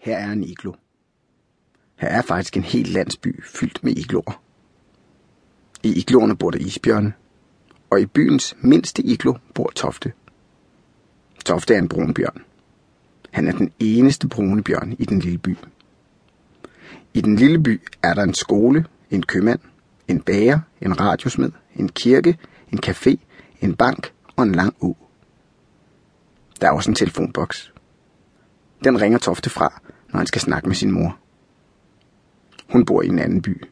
Her er en iglo. Her er faktisk en hel landsby fyldt med igloer. I igloerne bor der isbjørne, og i byens mindste iglo bor Tofte. Tofte er en brun bjørn. Han er den eneste brune bjørn i den lille by. I den lille by er der en skole, en købmand, en bager, en radiosmed, en kirke, en café, en bank og en lang u. Der er også en telefonboks. Den ringer Tofte fra, når han skal snakke med sin mor. Hun bor i en anden by.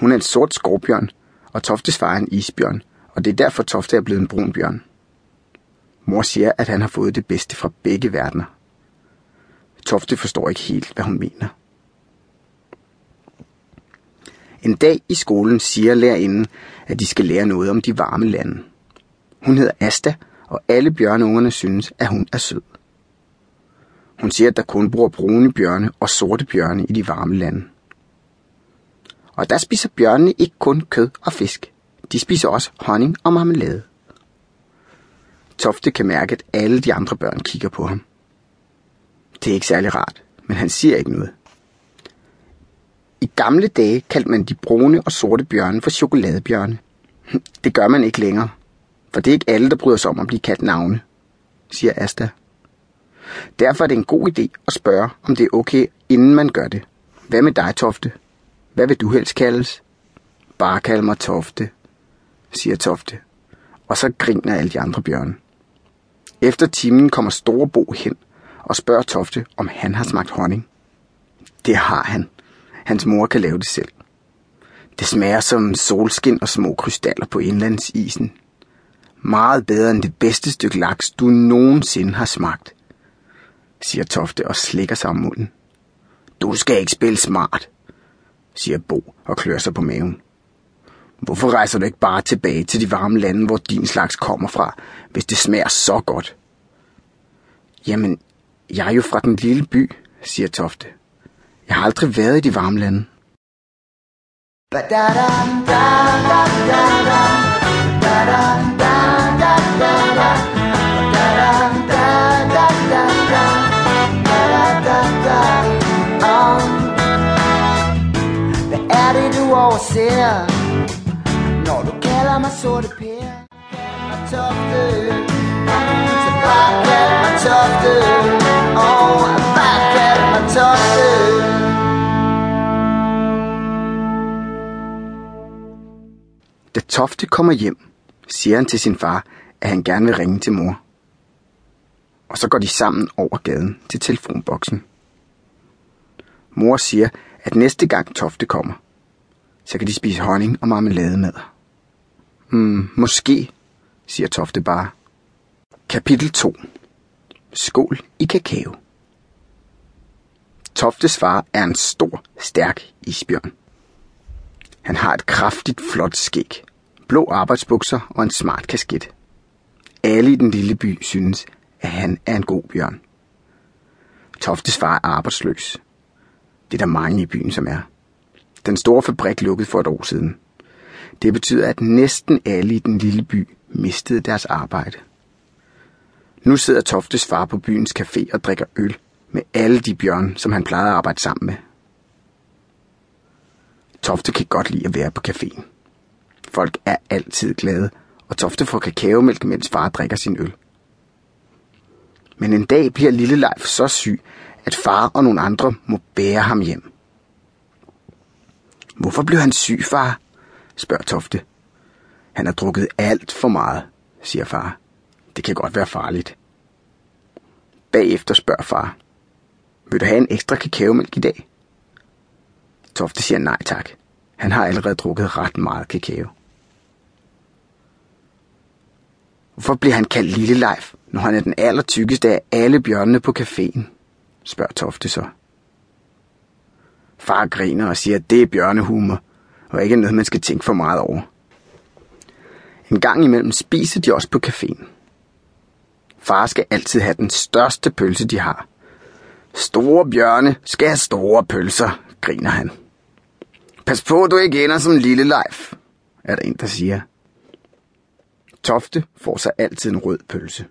Hun er en sort skorpion, og Toftes far er en isbjørn, og det er derfor Tofte er blevet en brun bjørn. Mor siger, at han har fået det bedste fra begge verdener. Tofte forstår ikke helt, hvad hun mener. En dag i skolen siger lærerinden, at de skal lære noget om de varme lande. Hun hedder Asta, og alle bjørneungerne synes, at hun er sød. Hun siger, at der kun bor brune bjørne og sorte bjørne i de varme lande. Og der spiser bjørnene ikke kun kød og fisk. De spiser også honning og marmelade. Tofte kan mærke, at alle de andre børn kigger på ham. Det er ikke særlig rart, men han siger ikke noget. I gamle dage kaldte man de brune og sorte bjørne for chokoladebjørne. Det gør man ikke længere, for det er ikke alle, der bryder sig om at blive kaldt navne, siger Asta. Derfor er det en god idé at spørge, om det er okay, inden man gør det. Hvad med dig, Tofte? Hvad vil du helst kaldes? Bare kald mig Tofte, siger Tofte. Og så griner alle de andre bjørne. Efter timen kommer Storebo hen og spørger Tofte, om han har smagt honning. Det har han. Hans mor kan lave det selv. Det smager som solskin og små krystaller på indlandsisen. Meget bedre end det bedste stykke laks, du nogensinde har smagt, siger Tofte og slikker sig om munden. Du skal ikke spille smart, siger Bo og klør sig på maven. Hvorfor rejser du ikke bare tilbage til de varme lande, hvor din slags kommer fra, hvis det smager så godt? Jamen, jeg er jo fra den lille by, siger Tofte. Jeg har aldrig været i de varme lande. Hvad det du Når du kalder mig sorte pære Kald mig tofte Så bare kald mig tofte Og oh, bare kald mig tofte Da Tofte kommer hjem, siger han til sin far, at han gerne vil ringe til mor. Og så går de sammen over gaden til telefonboksen. Mor siger, at næste gang Tofte kommer, så kan de spise honning og marmelade med. Hmm, måske, siger Tofte bare. Kapitel 2 Skål i kakao Toftes far er en stor, stærk isbjørn. Han har et kraftigt, flot skæg, blå arbejdsbukser og en smart kasket. Alle i den lille by synes, at han er en god bjørn. Toftes far er arbejdsløs. Det er der mange i byen, som er. Den store fabrik lukkede for et år siden. Det betyder, at næsten alle i den lille by mistede deres arbejde. Nu sidder Toftes far på byens café og drikker øl med alle de bjørn, som han plejede at arbejde sammen med. Tofte kan godt lide at være på caféen. Folk er altid glade, og Tofte får kakaomælk, mens far drikker sin øl. Men en dag bliver lille Leif så syg, at far og nogle andre må bære ham hjem. Hvorfor blev han syg, far? spørger Tofte. Han har drukket alt for meget, siger far. Det kan godt være farligt. Bagefter spørger far. Vil du have en ekstra kakaomælk i dag? Tofte siger nej tak. Han har allerede drukket ret meget kakao. Hvorfor bliver han kaldt Lille Leif, når han er den allertykkeste af alle bjørnene på caféen? spørger Tofte så. Far griner og siger, at det er bjørnehumor, og ikke noget, man skal tænke for meget over. En gang imellem spiser de også på caféen. Far skal altid have den største pølse, de har. Store bjørne skal have store pølser, griner han. Pas på, du ikke ender som lille Leif, er der en, der siger. Tofte får sig altid en rød pølse.